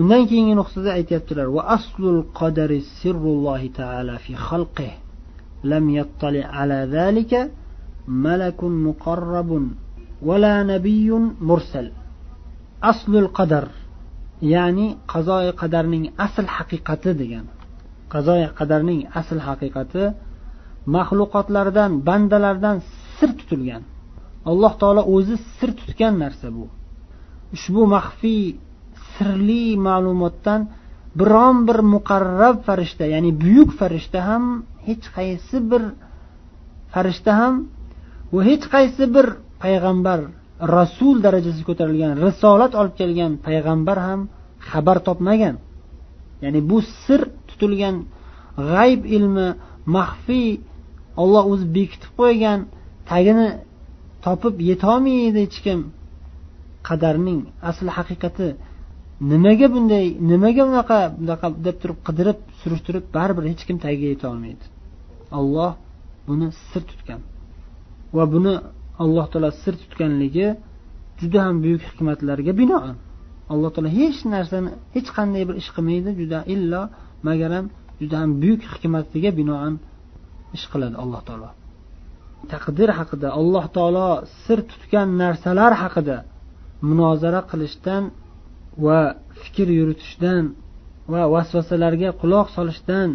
undan keyingi nuqtada aytyaptilar va aslul qadari sirrullohi taala fi xalqih lam yattali ala zalika malakun muqarrabun wala nabiyyun mursal. Aslul qadar ya'ni qazoi qadarning asl haqiqati degan qazoi qadarning asl haqiqati maxluqotlardan bandalardan sir tutilgan. Alloh taolo o'zi sir tutgan narsa bu. Ushbu maxfiy sirli ma'lumotdan biron bir muqarrab farishta ya'ni buyuk farishta ham hech qaysi bir farishta ham va hech qaysi bir payg'ambar rasul darajasi ko'tarilgan risolat olib kelgan payg'ambar ham xabar topmagan. Ya'ni bu sir tutilgan g'ayb ilmi maxfiy olloh o'zi bekitib qo'ygan tagini topib yetolmaydi hech kim qadarning asli haqiqati nimaga bunday nimaga unaqa bunaqa deb turib qidirib surishtirib baribir hech kim tagiga yetolmaydi olloh buni sir tutgan. Va buni alloh taolo sir tutganligi juda ham buyuk hikmatlarga binoan alloh taolo hech narsani hech qanday bir ish qilmaydi juda illo magaram juda ham buyuk hikmatiga binoan ish qiladi alloh taolo. Taqdir haqida alloh taolo sir tutgan narsalar haqida munozara qilishdan va fikr yuritishdan va vasvasalarga quloq solishdan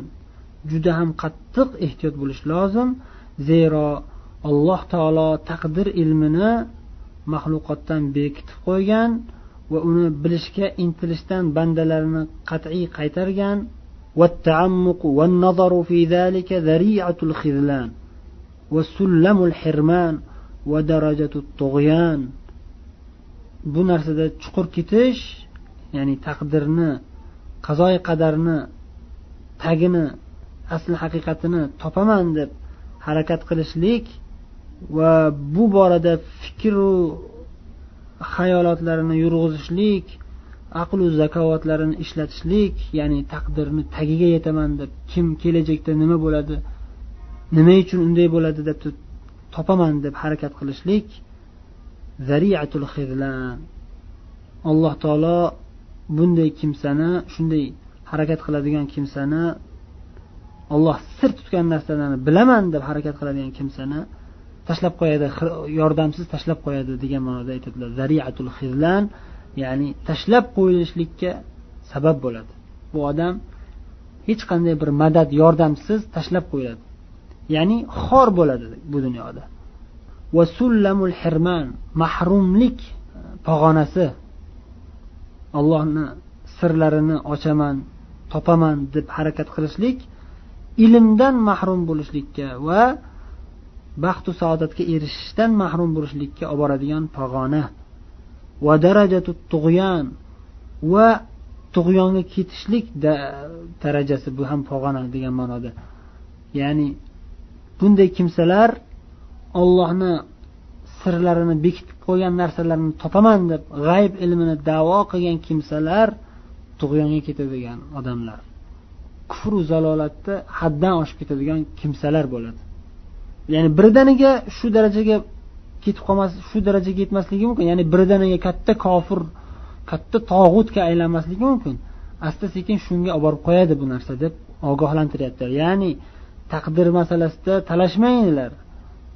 juda ham qattiq ehtiyot bo'lish lozim zero alloh taolo taqdir ilmini maxluqotdan bekitib qo'ygan va uni bilishga intilishdan bandalarini qat'iy qaytargan والتعمق والنظر في ذلك ذريعة الخذلان وسلم الحرمان ودرجة الطغيان bu narsada chuqur ketish ya'ni taqdirni qazoi qadarni tagini asli haqiqatini topaman deb harakat qilishlik va bu borada fikru xayolotlarini yurg'izishlik aqlu zakovatlarini ishlatishlik ya'ni taqdirni tagiga yetaman deb kim kelajakda nima bo'ladi nima uchun unday bo'ladi deb topaman deb harakat qilishlik zariatul xizlan alloh taolo bunday kimsani shunday harakat qiladigan kimsani olloh sir tutgan narsalarni bilaman deb harakat qiladigan kimsani tashlab qo'yadi yordamsiz tashlab qo'yadi degan ma'noda aytadilar. Zariatul xizlan ya'ni tashlab qo'yilishlikka sabab bo'ladi. Bu odam hech qanday bir madad yordamsiz tashlab qo'yiladi. Ya'ni xor bo'ladi bu dunyoda. Va sullamul hirman mahrumlik pog'onasi allohni sirlarini ochaman topaman deb harakat qilishlik ilmdan mahrum bo'lishlikka va baxtu saodatga erishishdan mahrum bo'lishlikka olib boradigan pog'ona. Va darajatu tug'yon va tug'yonga ketishlik darajasi bu ham pog'ona degan ma'noda. Ya'ni bunday kimsalar ollohni sirlarini bekitib qo'ygan narsalarni topaman deb g'ayb ilmini davo qilgan kimsalar tug'yonga ketadigan odamlar. Kufru zalolatda haddan oshib ketadigan kimsalar bo'ladi. Ya'ni birdaniga shu darajaga ketib qolmas shu darajaga yetmasligi mumkin. Ya'ni birdaniga katta kofir katta tog'utga aylanmasligi mumkin. Asta sekin shunga olib borib qo'yadi bu narsa deb ogohlantiryaptilar. Ya'ni taqdir masalasida talashmanglar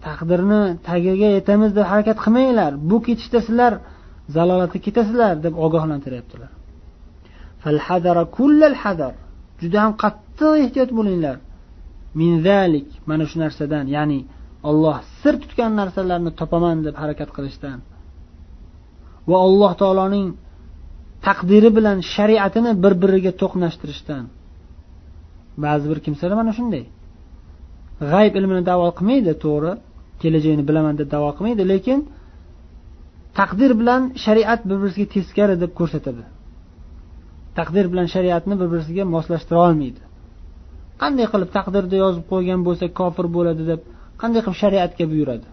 taqdirni tagiga yetamiz deb harakat qilmanglar. Bu ketishda sizlar zalolatga ketasizlar deb ogohlantiryaptilar. Juda ham qattiq ehtiyot bo'linglar. Min zalik mana shu narsadan ya'ni olloh sir tutgan narsalarni topaman deb harakat qilishdan. Va alloh taoloning taqdiri bilan shariatini bir biriga to'qnashtirishdan. Ba'zi bir kimsalar mana shunday. G'ayb ilmini davo qilmaydi to'g'ri. Kelajagini bilaman deb davo qilmaydi lekin taqdir bilan shariat bir birisiga teskari deb ko'rsatadi. Taqdir bilan shariatni bir birisiga moslashtira olmaydi. Qanday qilib taqdirda yozib qo'ygan bo'lsa kofir bo'ladi deb qanday qilib shariatga buyuradi?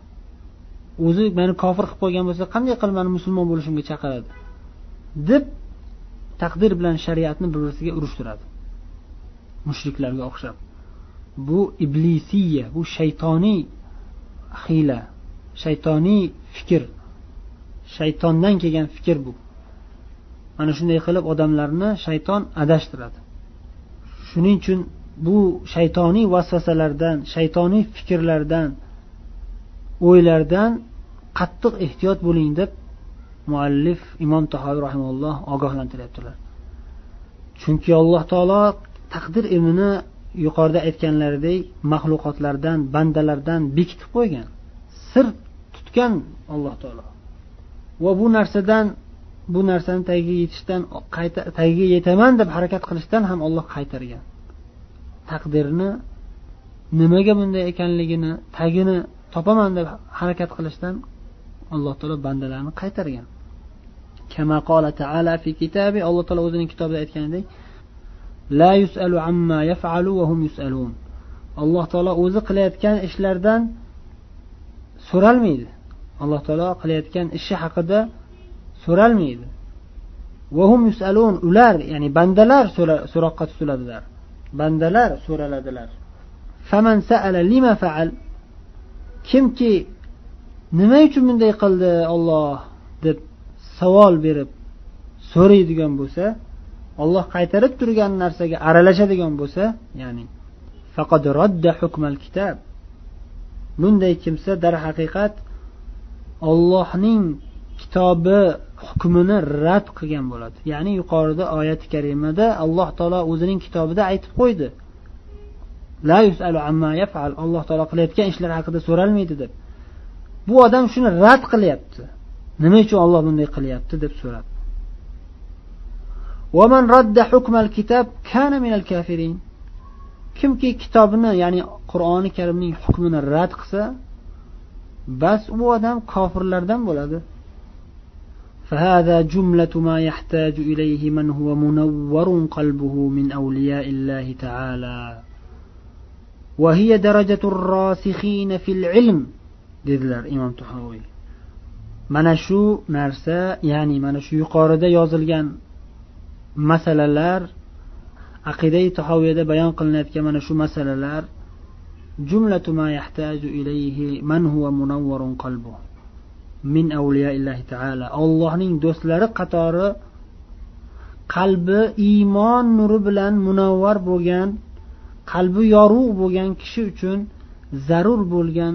O'zi meni kofir qilib qo'ygan bo'lsa qanday qilib mani musulmon bo'lishimga chaqiradi? deb taqdir bilan shariatni bir birisiga urushtiradi mushriklarga o'xshab. Bu iblisiya bu shaytoniy hiyla shaytoniy fikr. Shaytondan kelgan fikr bu. Mana shunday qilib odamlarni shayton adashtiradi. Shuning uchun bu shaytoniy vasvasalardan shaytoniy fikrlardan o'ylardan qattiq ehtiyot bo'ling deb muallif imom tahoviy rahimalloh ogohlantiryaptilar. Chunki alloh taolo taqdir ilmini yuqorida aytganlaridek maxluqotlardan bandalardan bekitib qo'ygan sir tutgan alloh taolo. Va bu narsadan bu narsani tagiga yetishdan tagiga yetaman deb harakat qilishdan ham olloh qaytargan. Taqdirni nimaga bunday ekanligini tagini topaman deb harakat qilishdan alloh taolo bandalarni qaytargan. Alloh taolo o'zining kitobida aytganidek la yusalu amma yafalu va hum yusalun. Alloh taolo o'zi qilayotgan ishlardan so'ralmaydi. Alloh taolo qilayotgan ishi haqida so'ralmaydi. Vahum yusalun ular ya'ni bandalar so'roqqa tutiladilar. Bandalar so'raladilar. Faman sa'ala lima fa'al? Kimki nima uchun bunday qildi olloh deb savol berib so'raydigan bo'lsa olloh qaytarib turgan narsaga aralashadigan bo'lsa ya'ni faqad rodda hukmal kitob bunday kimsa darhaqiqat ollohning kitobi hukmini rad qilgan bo'ladi. Ya'ni yuqorida oyati karimada alloh taolo o'zining kitobida aytib qo'ydi. La yusalu amma yafal. Alloh taolo qilayotgan ishlar haqida so'ralmaydi deb. Bu odam shuni rad qilyapti. Nima uchun olloh bunday qilyapti deb so'radi. ومن رد حكم الكتاب كان من الكافرين kimki kitobni ya'ni qur'oni karimning hukmini rad qilsa bas u odam kofirlardan bo'ladi فهذا جملة ما يحتاج إليه من هو منور قلبه من أولياء الله تعالى وهي درجة الراسخين في العلم dedilar imom tuhoviy mana shu narsa ya'ni mana shu yuqorida yozilgan masalalar aqidai tahoviyada bayon qilinayotgan mana shu masalalar jumlatu ma yahtaju ilayhi man huwa munawwarun qalbu min avliyaillahi taala. Allohning do'stlari qatori qalbi iymon nuri bilan munavvar bo'lgan qalbi yorug' bo'lgan kishi uchun zarur bo'lgan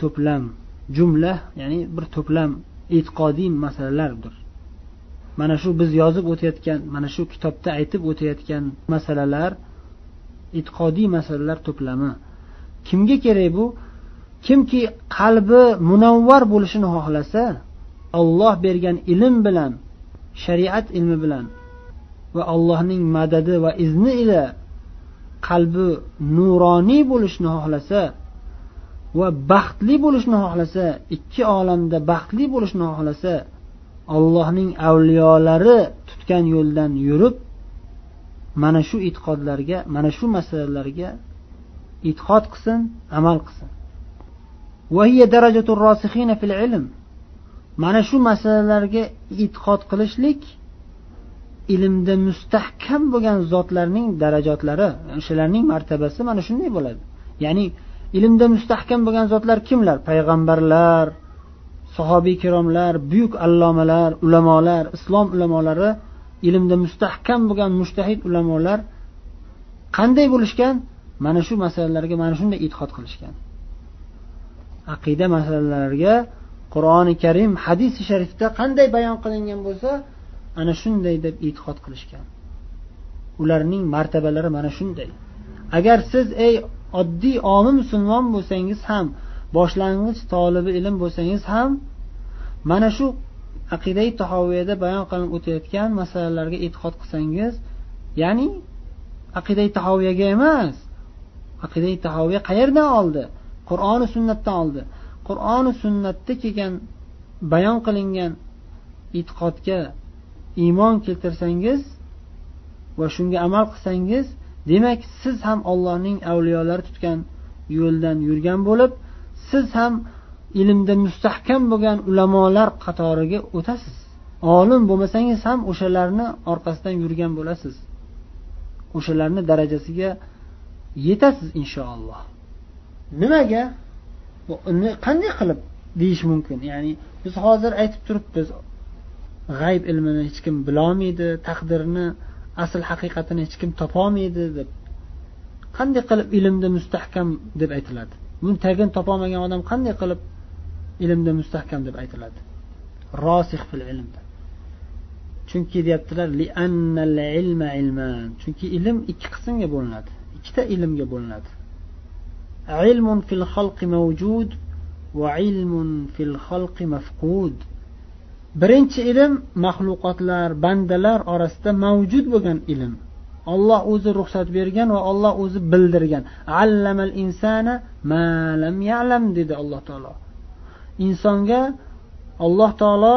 to'plam jumla ya'ni bir to'plam e'tiqodiy masalalardir. Mana shu biz yozib o'tayotgan mana shu kitobda aytib o'tayotgan masalalar e'tiqodiy masalalar to'plami? Kimga kerak bu? Kimki qalbi munavvar bo'lishini xohlasa olloh bergan ilm bilan shariat ilmi bilan va allohning madadi va izni ila qalbi nuroniy bo'lishni xohlasa va baxtli bo'lishni xohlasa ikki olamda baxtli bo'lishni xohlasa allohning avliyolari tutgan yo'ldan yurib mana shu e'tiqodlarga mana shu masalalarga e'tiqod qilsin amal qilsin. Mana shu masalalarga e'tiqod qilishlik ilmda mustahkam bo'lgan zotlarning darajotlari o'shalarning martabasi mana shunday bo'ladi. Ya'ni ilmda mustahkam bo'lgan zotlar kimlar? Payg'ambarlar sahobiy ikromlar buyuk allomalar ulamolar islom ulamolari ilmda mustahkam bo'lgan mushtahid ulamolar qanday bo'lishgan? Mana shu masalalarga mana shunday e'tiqod qilishgan. Aqida masalalariga qur'oni karim hadisi sharifda qanday bayon qilingan bo'lsa ana shunday deb e'tiqod qilishgan. Ularning martabalari mana shunday. Agar siz ey oddiy omi musulmon bo'lsangiz ham boshlang'ich tolibi ilm bo'lsangiz ham mana shu aqidai tahoviyada bayon qilinib o'tayotgan masalalarga e'tiqod qilsangiz ya'ni aqidai tahoviyaga emas aqidai tahoviya qayerdan oldi? Qur'oni sunnatdan oldi. Qur'oni sunnatda kelgan bayon qilingan e'tiqodga iymon keltirsangiz va shunga amal qilsangiz demak siz ham ollohning avliyolari tutgan yo'ldan yurgan bo'lib siz ham ilmda mustahkam bo'lgan ulamolar qatoriga o'tasiz. Olim bo'lmasangiz ham o'shalarni orqasidan yurgan bo'lasiz. O'shalarni darajasiga yetasiz inshaalloh. Nimaga? Qanday qilib deyish mumkin? Ya'ni biz hozir aytib turibmiz g'ayb ilmini hech kim bilolmaydi taqdirni asl haqiqatini hech kim topolmaydi deb. Qanday qilib ilmda mustahkam deb aytiladi? Buni tagini topolmagan odam qanday qilib ilmda mustahkam deb aytiladi? Rosih fil ilmda. Chunki deyaptilar chunki ilm ikki qismga bo'linadi. Ikkita ilmga bo'linadi. Ilmun fil xalqi mavjud va ilmun fil xalqi mafqud. Birinchi ilm maxluqotlar bandalar orasida mavjud bo'lgan ilm. Olloh o'zi ruxsat bergan va olloh o'zi bildirgan. Allamal insana malam ya'lam dedi alloh taolo. Insonga alloh taolo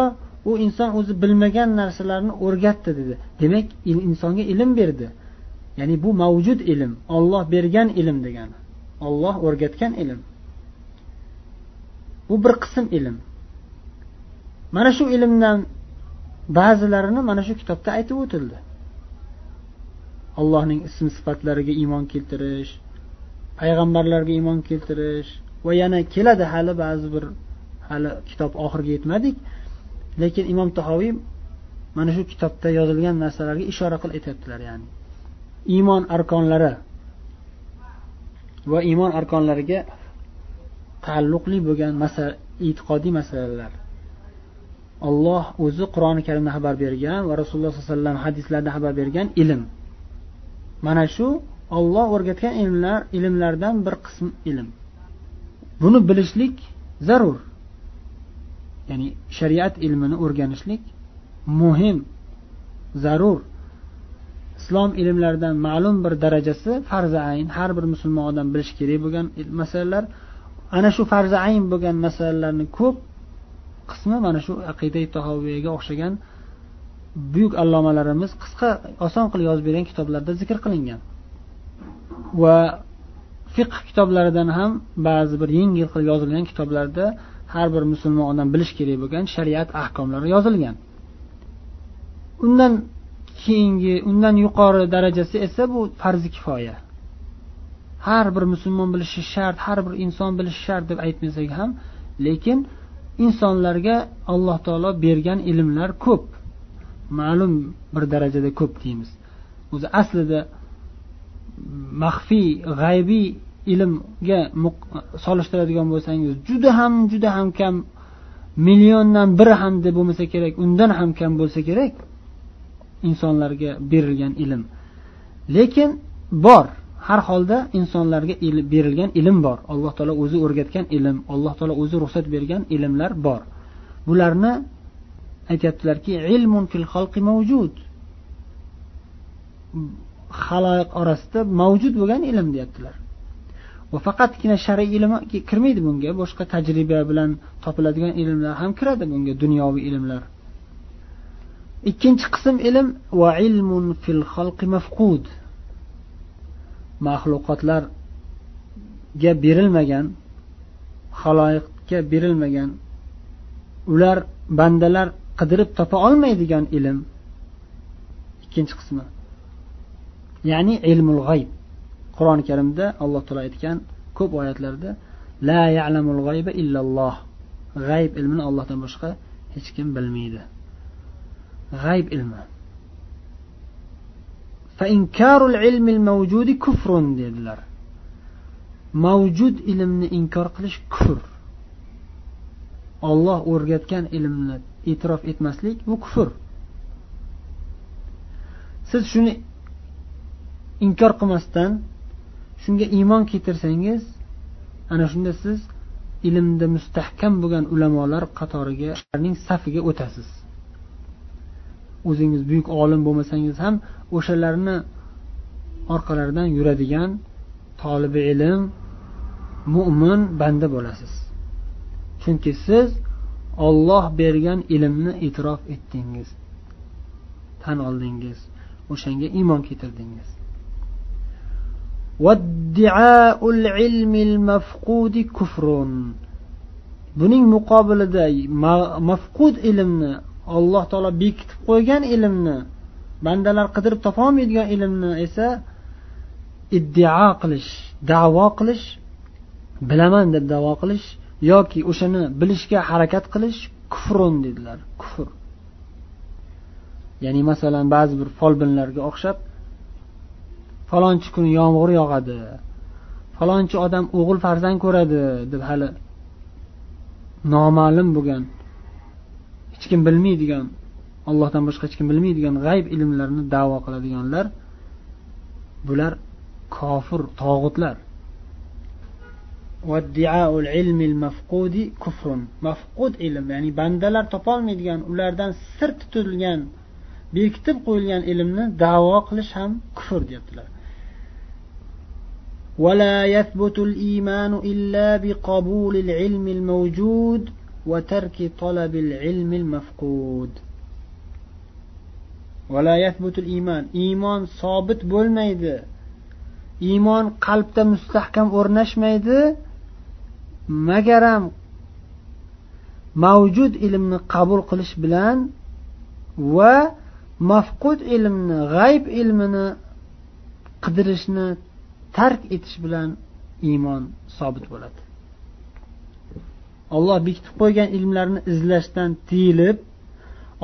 u inson o'zi bilmagan narsalarni o'rgatdi dedi. Demak insonga ilm berdi. Ya'ni bu mavjud ilm olloh bergan ilm degani. Olloh o'rgatgan ilm. Bu bir qism ilm. Mana shu ilmdan ba'zilarini mana shu kitobda aytib o'tildi. Allohning ism sifatlariga iymon keltirish payg'ambarlarga iymon keltirish va yana keladi hali ba'zi bir hali kitob oxiriga yetmadik. Lekin imom tahoviy mana shu kitobda yozilgan narsalarga ishora qilib aytyaptilar ya'ni iymon arkonlari va iymon arkonlariga taalluqli bo'lgan masala e'tiqodiy masalalar. Olloh o'zi qur'oni karimda xabar bergan va rasululloh sollallohu alayhi vasallam hadislarda xabar bergan ilm. Mana shu olloh o'rgatgan ilmlar ilmlardan bir qism ilm. Buni bilishlik zarur. Ya'ni shariat ilmini o'rganishlik muhim zarur. Islom ilmlaridan ma'lum bir darajasi farzi ayn. Har bir musulmon odam bilishi kerak bo'lgan masalalar. Ana shu farzi ayn bo'lgan masalalarni ko'p qismi mana shu aqida tahoviyaga o'xshagan buyuk allomalarimiz qisqa oson qilib yozib bergan kitoblarda zikr qilingan. Va fiqh kitoblaridan ham ba'zi bir yengil qilib yozilgan kitoblarda har bir musulmon odam bilishi kerak bo'lgan shariat ahkomlari yozilgan. Undan keyingi undan yuqori darajasi esa bu farzi kifoya. Har bir musulmon bilishi shart har bir inson bilishi shart deb aytmasak ham lekin insonlarga alloh taolo bergan ilmlar ko'p. Ma'lum bir darajada ko'p deymiz. O'zi aslida maxfiy g'aybiy ilmga solishtiradigan bo'lsangiz juda ham juda ham kam milliondan biri ham deb bo'lmasa kerak undan ham kam bo'lsa kerak insonlarga berilgan ilm. Lekin bor har holda insonlarga berilgan ilm bor. Alloh taolo o'zi o'rgatgan ilm alloh taolo o'zi ruxsat bergan ilmlar bor. Bularni aytyaptilarki ilmun fil xalqi mavjud. Haloyiq orasida mavjud bo'lgan ilm deyaptilar. Va faqatgina shar'iy ilm kirmaydi bunga boshqa tajriba bilan topiladigan ilmlar ham kiradi bunga dunyoviy ilmlar. Ikkinchi qism ilm va ilmun fil xalqi mafqud. Maxluqotlarga berilmagan haloyiqga berilmagan ular bandalar qidirib topa olmaydigan ilm ikkinchi qismi ya'ni ilmul g'ayb qur'oni karimda alloh taolo aytgan ko'p oyatlarda la ya'lamul g'ayba illalloh g'ayb ilmini allohdan boshqa hech kim bilmaydi g'ayb ilmi فإنكار العلم الموجود كفر dedilar mavjud ilmni inkor qilish kufr Olloh o'rgatgan ilmni e'tirof etmaslik bu kufr. Siz shuni inkor qilmasdan shunga iymon keltirsangiz ana shunda siz ilmda mustahkam bo'lgan ulamolar qatoriga ularning safiga o'tasiz. O'zingiz buyuk olim bo'lmasangiz ham o'shalarni orqalaridan yuradigan tolibi ilm mo'min banda bo'lasiz. Chunki siz olloh bergan ilmni e'tirof etdingiz. Tan oldingiz o'shanga iymon keltirdingiz. Buning muqobilida mafqud ilmni alloh taolo bekitib qo'ygan ilmni bandalar qidirib topolmaydigan ilmni esa iddao qilish davo qilish bilaman deb davo qilish yoki o'shani bilishga harakat qilish kufrun dedilar. Kufr. Ya'ni masalan ba'zi bir folbinlarga o'xshab falonchi kuni yomg'ir yog'adi falonchi odam o'g'il farzand ko'radi deb hali noma'lum bo'lgan hech kim bilmaydigan allohdan boshqa hech kim bilmaydigan g'ayb ilmlarni davo qiladiganlar bular kofir tog'utlar. mafqud ilm ya'ni bandalar topolmaydigan ulardan sir tutilgan bekitib qo'yilgan ilmni davo qilish ham kufr deyaptilar ولا يثبت الإيمان إلا بقبول العلم الموجود وترك طلب العلم المفقود ولا يثبت الإيمان إيمان صابت bo'lmaydi iymon qalbda mustahkam o'rnashmaydi magaram mavjud ilmni qabul qilish bilan va mafqud ilmni g'ayb ilmini qidirishni tark etish bilan iymon sobit bo'ladi. Olloh bekitib qo'ygan ilmlarni izlashdan tiyilib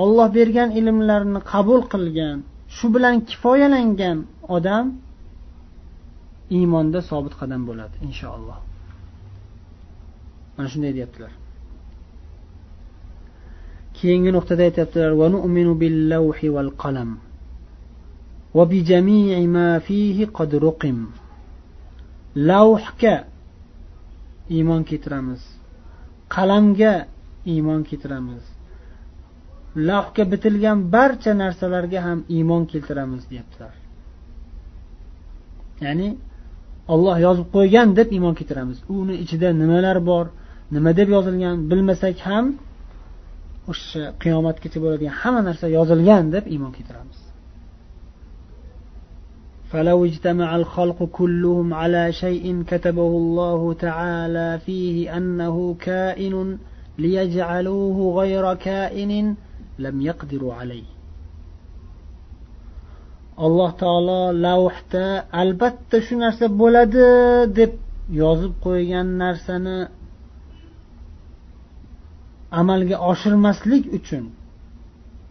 olloh bergan ilmlarni qabul qilgan shu bilan kifoyalangan odam iymonda sobit qadam bo'ladi inshaalloh. mana shunday deyaptilar. Keyingi nuqtada aytyaptilar nu'minu qalam bi jami'i ma fihi qad ruqim. Lavhga iymon keltiramiz. Qalamga iymon keltiramiz. Lavhga bitilgan barcha narsalarga ham iymon keltiramiz deyaptilar. Ya'ni olloh yozib qo'ygan deb iymon keltiramiz. Uni ichida nimalar bor? nima deb yozilgan bilmasak ham o'sha qiyomatgacha bo'ladigan hamma narsa yozilgan deb iymon keltiramiz فلو اجتمع الخلق كلهم على شيء كتبه الله تعالى فيه أنه كائن ليجعلوه غير كائن لم يقدروا عليه alloh taolo lavhda albatta shu narsa bo'ladi deb yozib qo'ygan narsani amalga oshirmaslik uchun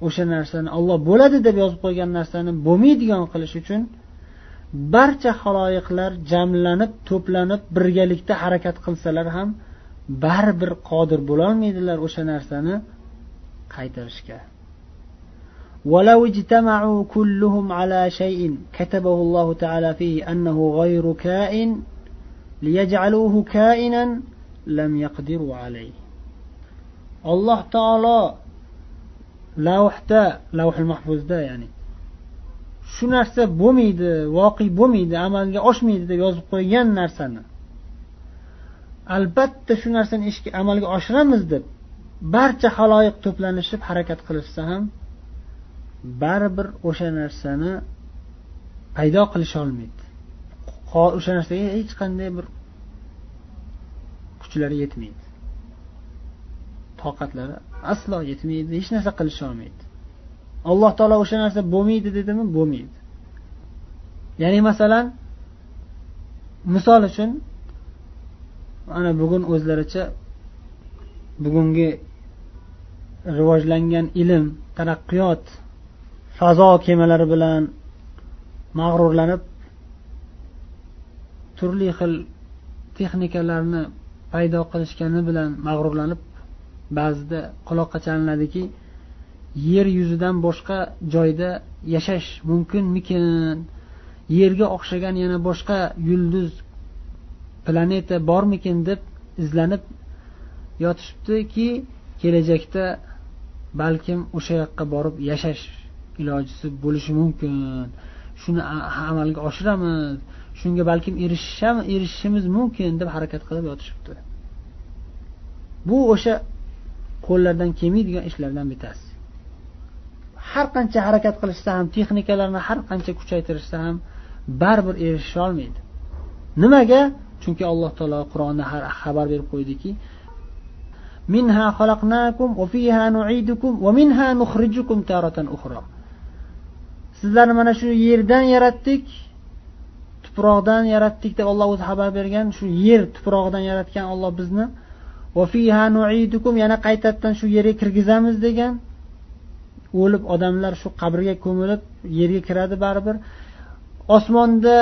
o'sha narsani olloh bo'ladi deb yozib qo'ygan narsani bo'lmaydigan qilish uchun barcha haloyiqlar jamlanib to'planib birgalikda harakat qilsalar ham baribir qodir bo'lolmaydilar o'sha narsani qaytarishga ولو اجتمعوا كلهم على شيء كتبه الله تعالى فيه أنه غير كائن ليجعلوه كائنا لم يقدروا عليه alloh taolo lavhda lavhil mahfuzda ya'ni shu narsa bo'lmaydi voqe bo'lmaydi amalga oshmaydi deb yozib qo'ygan narsani. Albatta shu narsani ishga amalga oshiramiz deb barcha haloyiq to'planishib harakat qilishsa ham baribir o'sha narsani paydo qilisholmaydi o'sha narsaga hech qanday bir kuchlari yetmaydi. Toqatlari aslo yetmaydi hech narsa qilisholmaydi alloh taolo o'sha narsa bo'lmaydi dedimi? Bo'lmaydi. Ya'ni masalan misol uchun ana bugun o'zlaricha bugungi rivojlangan ilm taraqqiyot fazo kemalari bilan mag'rurlanib turli xil texnikalarni paydo qilishgani bilan mag'rurlanib ba'zida quloqqa chalinadiki yer yuzidan boshqa joyda yashash mumkinmikin? Yerga o'xshagan yana boshqa yulduz planeta bormikin deb izlanib yotishibdiki kelajakda balkim o'sha yoqqa borib yashash ilojisi bo'lishi mumkin. Shuni amalga oshiramiz. Shunga balkim erishishimiz mumkin deb harakat qilib yotishibdi. Bu o'sha qo'llardan kelmaydigan ishlardan bittasi har qancha harakat qilishsa ham texnikalarni har qancha kuchaytirishsa ham baribir erishisholmaydi nimaga? Chunki alloh taolo qur'onda xabar berib qo'ydiki minha xalaqnakum va fiha nu'idukum va minha nukhrijukum taratan ukhra. Sizlarni mana shu yerdan yaratdik tuproqdan yaratdik deb alloh o'zi xabar bergan. Shu yer tuprog'idan yaratgan olloh bizni yana qaytadan shu yerga kirgizamiz degan. O'lib odamlar shu qabrga ko'milib yerga kiradi baribir. Osmonda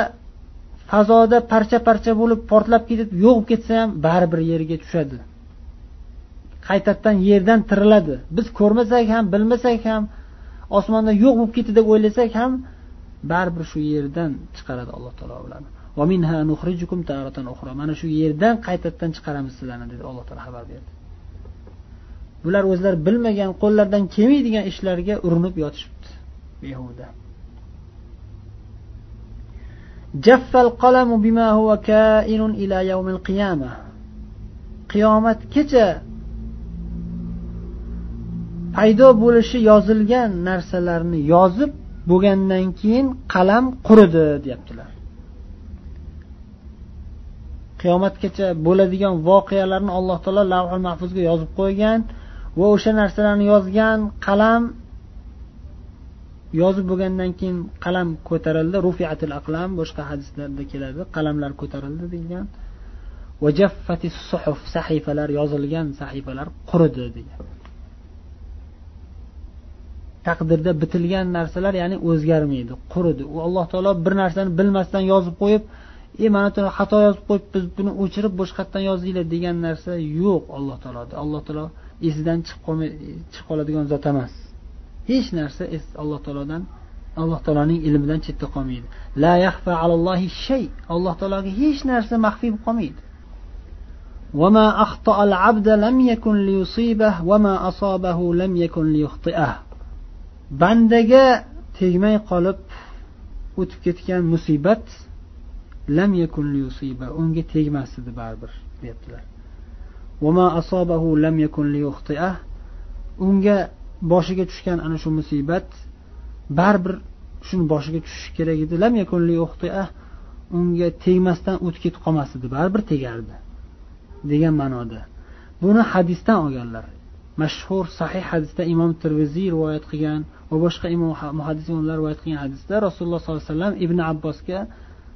fazoda parcha parcha bo'lib portlab ketib yo'q bo'lib ketsa ham baribir yerga tushadi. Qaytadan yerdan tiriladi. Biz ko'rmasak ham bilmasak ham osmonda yo'q bo'lib ketdi deb o'ylasak ham baribir shu yerdan chiqaradi alloh taolo ularni mana shu yerdan qaytadan chiqaramiz sizlarni dedi alloh taolo xabar berdi. Bular o'zlari bilmagan qo'llaridan kelmaydigan ishlarga urinib yotishibdi behuda. Qiyomatgacha paydo bo'lishi yozilgan narsalarni yozib bo'lgandan keyin qalam quridi deyaptilar. Qiyomatgacha bo'ladigan voqealarni alloh taolo lavhul mahfuzga yozib qo'ygan va o'sha narsalarni yozgan qalam yozib bo'lgandan keyin qalam ko'tarildi rufiatil aqlam boshqa hadislarda keladi qalamlar ko'tarildi degan. Suhuf sahifalar yozilgan sahifalar quridi degan. Taqdirda bitilgan narsalar ya'ni o'zgarmaydi quridi. U alloh taolo bir narsani bilmasdan yozib qo'yib e mana buni xato yozib qo'yib biz buni o'chirib boshqatdan yozinglar degan narsa yo'q alloh taoloda alloh taolo esidan chiqib qolmay chiqib qoladigan zot emas hech narsa alloh taolodan alloh taoloning ilmidan chetda qolmaydi la yaxfa alallohi shay alloh taologa hech narsa maxfiy bo'lib qolmaydi وما أخطأ العبد لم يكن ليصيبه وما أصابه لم يكن ليخطئه bandaga tegmay qolib o'tib ketgan musibat lam yakun liyusiba unga tegmas edi baribir deyaptilar. Lam yakun unga boshiga tushgan ana shu musibat baribir shuni boshiga tushishi kerak edi. Lam yakun unga tegmasdan o'tib ketib qolmas edi baribir tegardi degan ma'noda. Buni hadisdan olganlar mashhur sahih hadisda imom termiziy rivoyat qilgan va boshqa imom muhaddis rivoyat qilgan hadisda rasululloh sollallohu alayhi vasallam ibn abbosga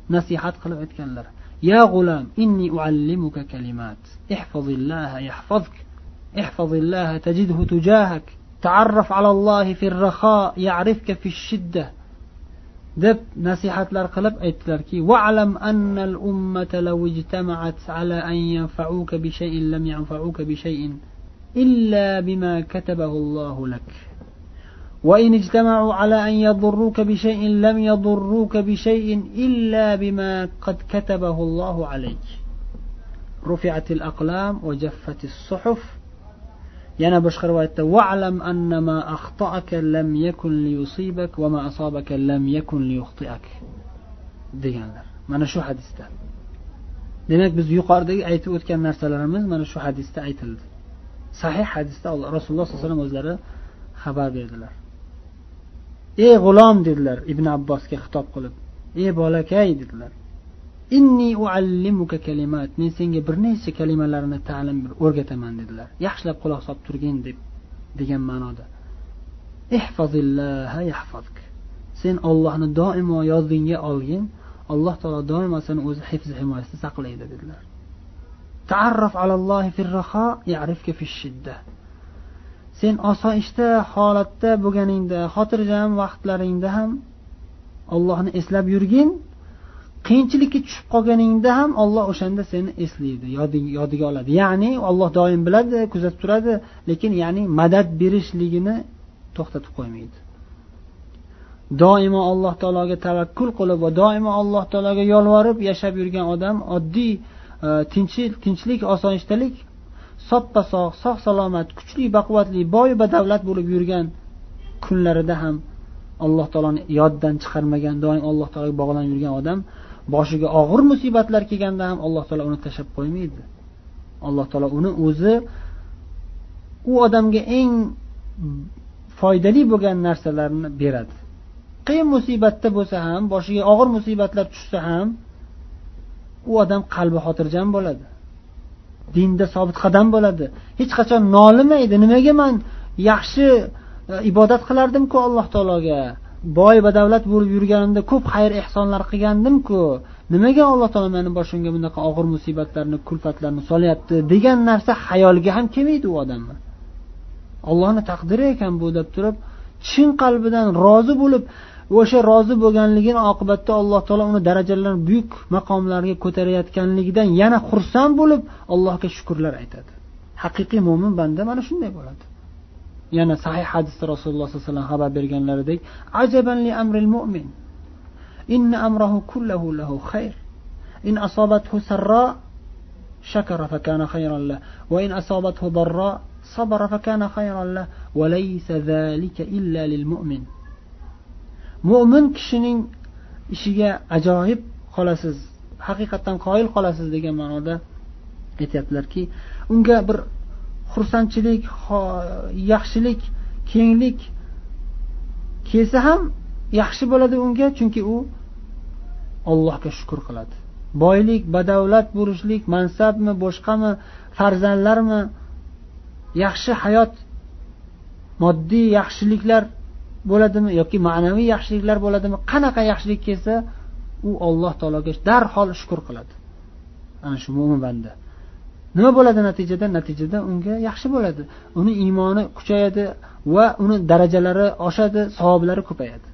nasihat qilib aytganlar يا غلام إني أعلمك كلمات احفظ الله يحفظك احفظ الله تجده تجاهك تعرف على الله في الرخاء يعرفك في الشدة deb nasihatlar qilib aytdilarki واعلم أن الأمة لو اجتمعت على أن ينفعوك بشيء لم ينفعوك بشيء إلا بما كتبه الله لك وإن اجتمعوا على أن يضروك بشيء لم يضروك بشيء إلا بما قد كتبه الله عليك. رفعت الأقلام وجفت الصحف. يانا بشخر واعلم أن ما أخطأك لم يكن ليصيبك وما أصابك لم يكن ليخطئك. ديان مانا شو حديثة؟ demak biz yuqoridagi aytib o'tgan narsalarimiz mana shu صحيح aytildi رسول الله صلى الله عليه وسلم o'zlari xabar berdilar ey g'ulom dedilar ibn abbosga xitob qilib. Ey bolakay dedilar. Inni uallimuka kalimat men senga bir necha kalimalarni ta'lim o'rgataman dedilar. Yaxshilab quloq solib turgin deb degan ma'noda. Ihfazillaha yahfazk. Sen ollohni doimo yodingga olgin alloh taolo doimo seni o'zi hifz himoyasida saqlaydi dedilar. Taarraf alallohi fi fi shidda. Sen osoyishta holatda bo'lganingda xotirjam vaqtlaringda ham ollohni eslab yurgin. Qiyinchilikka tushib qolganingda ham olloh o'shanda seni eslaydi yodiga oladi. Ya'ni olloh doim biladi kuzatib turadi lekin ya'ni madad berishligini to'xtatib qo'ymaydi. Doimo alloh taologa tavakkul qilib va doimo alloh taologa yolvorib yashab yurgan odam oddiy e, tinchlik osoyishtalik soppa sog' sog' salomat kuchli baquvvatli boy badavlat bo'lib yurgan kunlarida ham alloh taoloni yoddan chiqarmagan doim alloh taologa bog'lanib yurgan odam boshiga og'ir musibatlar kelganda ham alloh taolo uni tashlab qo'ymaydi. Alloh taolo uni o'zi u odamga eng foydali bo'lgan narsalarni beradi. Qiyin musibatda bo'lsa ham boshiga og'ir musibatlar tushsa ham u odam qalbi xotirjam bo'ladi. Dinda sobit qadam bo'ladi. Hech qachon nolimaydi. Nimaga man yaxshi e, ibodat qilardimku alloh taologa? Boy badavlat bo'lib yurganimda ko'p xayr ehsonlar qilgandimku. Nimaga alloh taolo mani boshimga bunaqa og'ir musibatlarni kulfatlarni solyapti degan narsa xayoliga ham kelmaydi u odamni ollohni taqdiri ekan bu deb turib chin qalbidan rozi bo'lib o'sha rozi bo'lganligini oqibatda alloh taolo uni darajalarni buyuk maqomlarga ko'tarayotganligidan yana xursand bo'lib allohga shukurlar aytadi. Haqiqiy mo'min banda mana shunday bo'ladi. Yana sahih hadisda rasululloh sollallohu alayhi vasallam xabar berganlaridek ajabanli amril mo'min inna amrahu kullahu lahu khayr. In asobathu sarro shakara fakana khayran la va in asobathu darro sabara fakana khayran la va laysa zalika illa lil mu'min. Mo'min kishining ishiga ajoyib qolasiz haqiqatdan qoyil qolasiz degan ma'noda aytyaptilarki unga bir xursandchilik yaxshilik kenglik kelsa ham yaxshi bo'ladi unga chunki u allohga shukur qiladi. Boylik badavlat bo'lishlik mansabmi boshqami farzandlarmi yaxshi hayot moddiy yaxshiliklar bo'ladimi yoki ma'naviy yaxshiliklar bo'ladimi qanaqa yaxshilik kelsa u alloh taologa darhol shukur qiladi. Ana shu mo'min banda. Nima bo'ladi natijada? Natijada unga yaxshi bo'ladi. Uni iymoni kuchayadi va uni darajalari oshadi savoblari ko'payadi.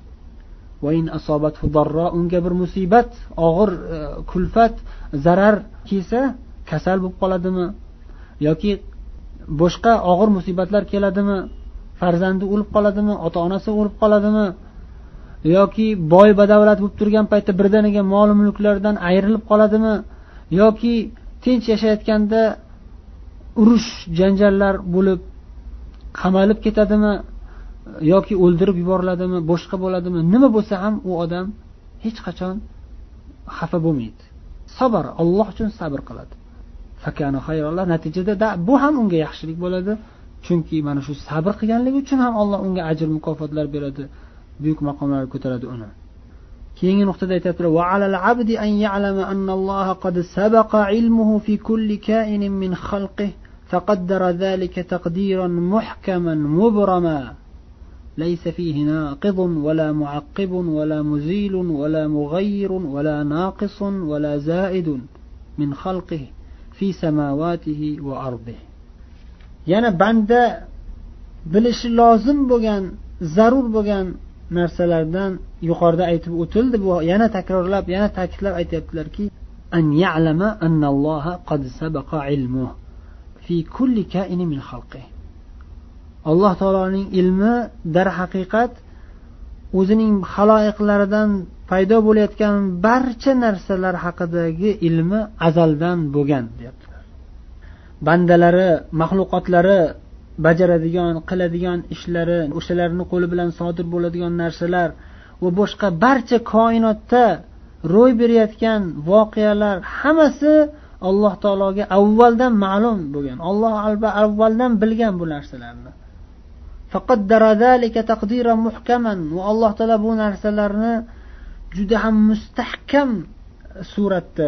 Unga bir musibat og'ir e, kulfat zarar kelsa kasal bo'lib qoladimi? Yoki boshqa og'ir musibatlar keladimi? Farzandi o'lib qoladimi ota onasi o'lib qoladimi yoki boy badavlat bo'lib turgan paytda birdaniga mol mulklardan ayrilib qoladimi yoki tinch yashayotganda urush janjallar bo'lib qamalib ketadimi yoki o'ldirib yuboriladimi boshqa bo'ladimi nima bo'lsa ham u odam hech qachon xafa bo'lmaydi. Sabr alloh uchun sabr qiladi. Natijada bu ham unga yaxshilik bo'ladi. Chunki mana shu sabr qilganligi uchun ham alloh unga ajr mukofotlar beradi buyuk maqomlarga ko'taradi uni. Keyingi nuqtada aytyaptilar ليس فيه ناقض ولا معقب ولا مزيل ولا مغير ولا ناقص ولا زائد من خلقه في سماواته وأرضه yana banda bilishi lozim bo'lgan zarur bo'lgan narsalardan yuqorida aytib o'tildi. Bu yana takrorlab yana ta'kidlab aytyaptilarki an ya'lama annalloha qad sabaqa ilmuh fi kulli kaini min xalqih alloh taoloning ilmi darhaqiqat o'zining haloyiqlaridan paydo bo'layotgan barcha narsalar haqidagi ilmi azaldan bo'lgan deyapti. Bandalari maxluqotlari bajaradigan qiladigan ishlari o'shalarni qo'li bilan sodir bo'ladigan narsalar va boshqa barcha koinotda ro'y berayotgan voqealar hammasi alloh taologa avvaldan ma'lum bo'lgan olloh avvaldan bilgan bu narsalarni. Va alloh taolo bu narsalarni juda ham mustahkam suratda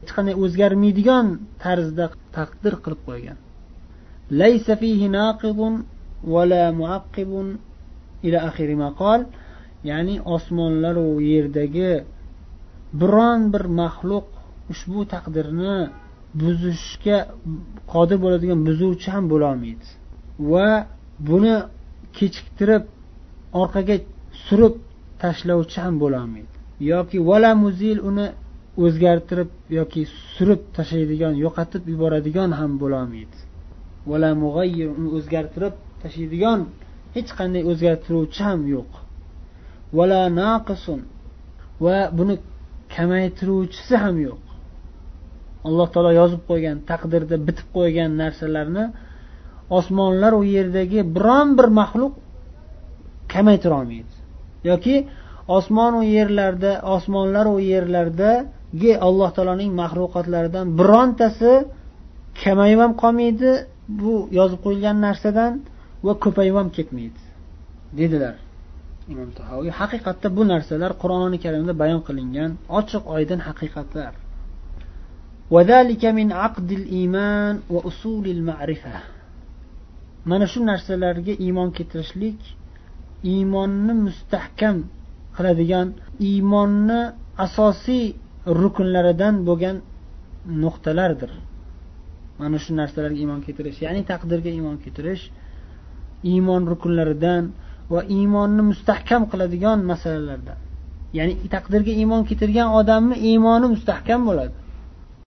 hech qanday o'zgarmaydigan tarzda taqdir qilib qo'ygan. Laysa fihi ila ya'ni osmonlaru yerdagi biron bir maxluq ushbu taqdirni buzishga qodir bo'ladigan buzuvchi ham bo'lolmaydi va buni kechiktirib orqaga surib tashlovchi ham bo'lolmaydi yoki vala muzil uni o'zgartirib yoki surib tashlaydigan yo'qotib yuboradigan ham bo'lolmaydi. Vala mug'ayyir uni o'zgartirib tashlaydigan hech qanday o'zgartiruvchi ham yo'q. Vala naqisun va buni kamaytiruvchisi ham yo'q. Alloh taolo yozib qo'ygan taqdirda bitib qo'ygan narsalarni osmonlar u yerdagi biron bir maxluq kamaytira olmaydi. Yoki u yerlarda osmonlar u yerlarda alloh taoloning maxluqotlaridan birontasi kamayib ham qolmaydi bu yozib qo'yilgan narsadan va ko'payib ham ketmaydi dedilar imom tahoviy haqiqatda bu narsalar qur'oni karimda bayon qilingan ochiq oydin haqiqatlar. Mana shu narsalarga iymon keltirishlik iymonni mustahkam qiladigan iymonni asosiy rukunlaridan bo'lgan nuqtalardir. Mana shu narsalarga iymon keltirish ya'ni taqdirga iymon keltirish iymon rukunlaridan va iymonni mustahkam qiladigan masalalardan. Ya'ni taqdirga iymon keltirgan odamni iymoni mustahkam bo'ladi.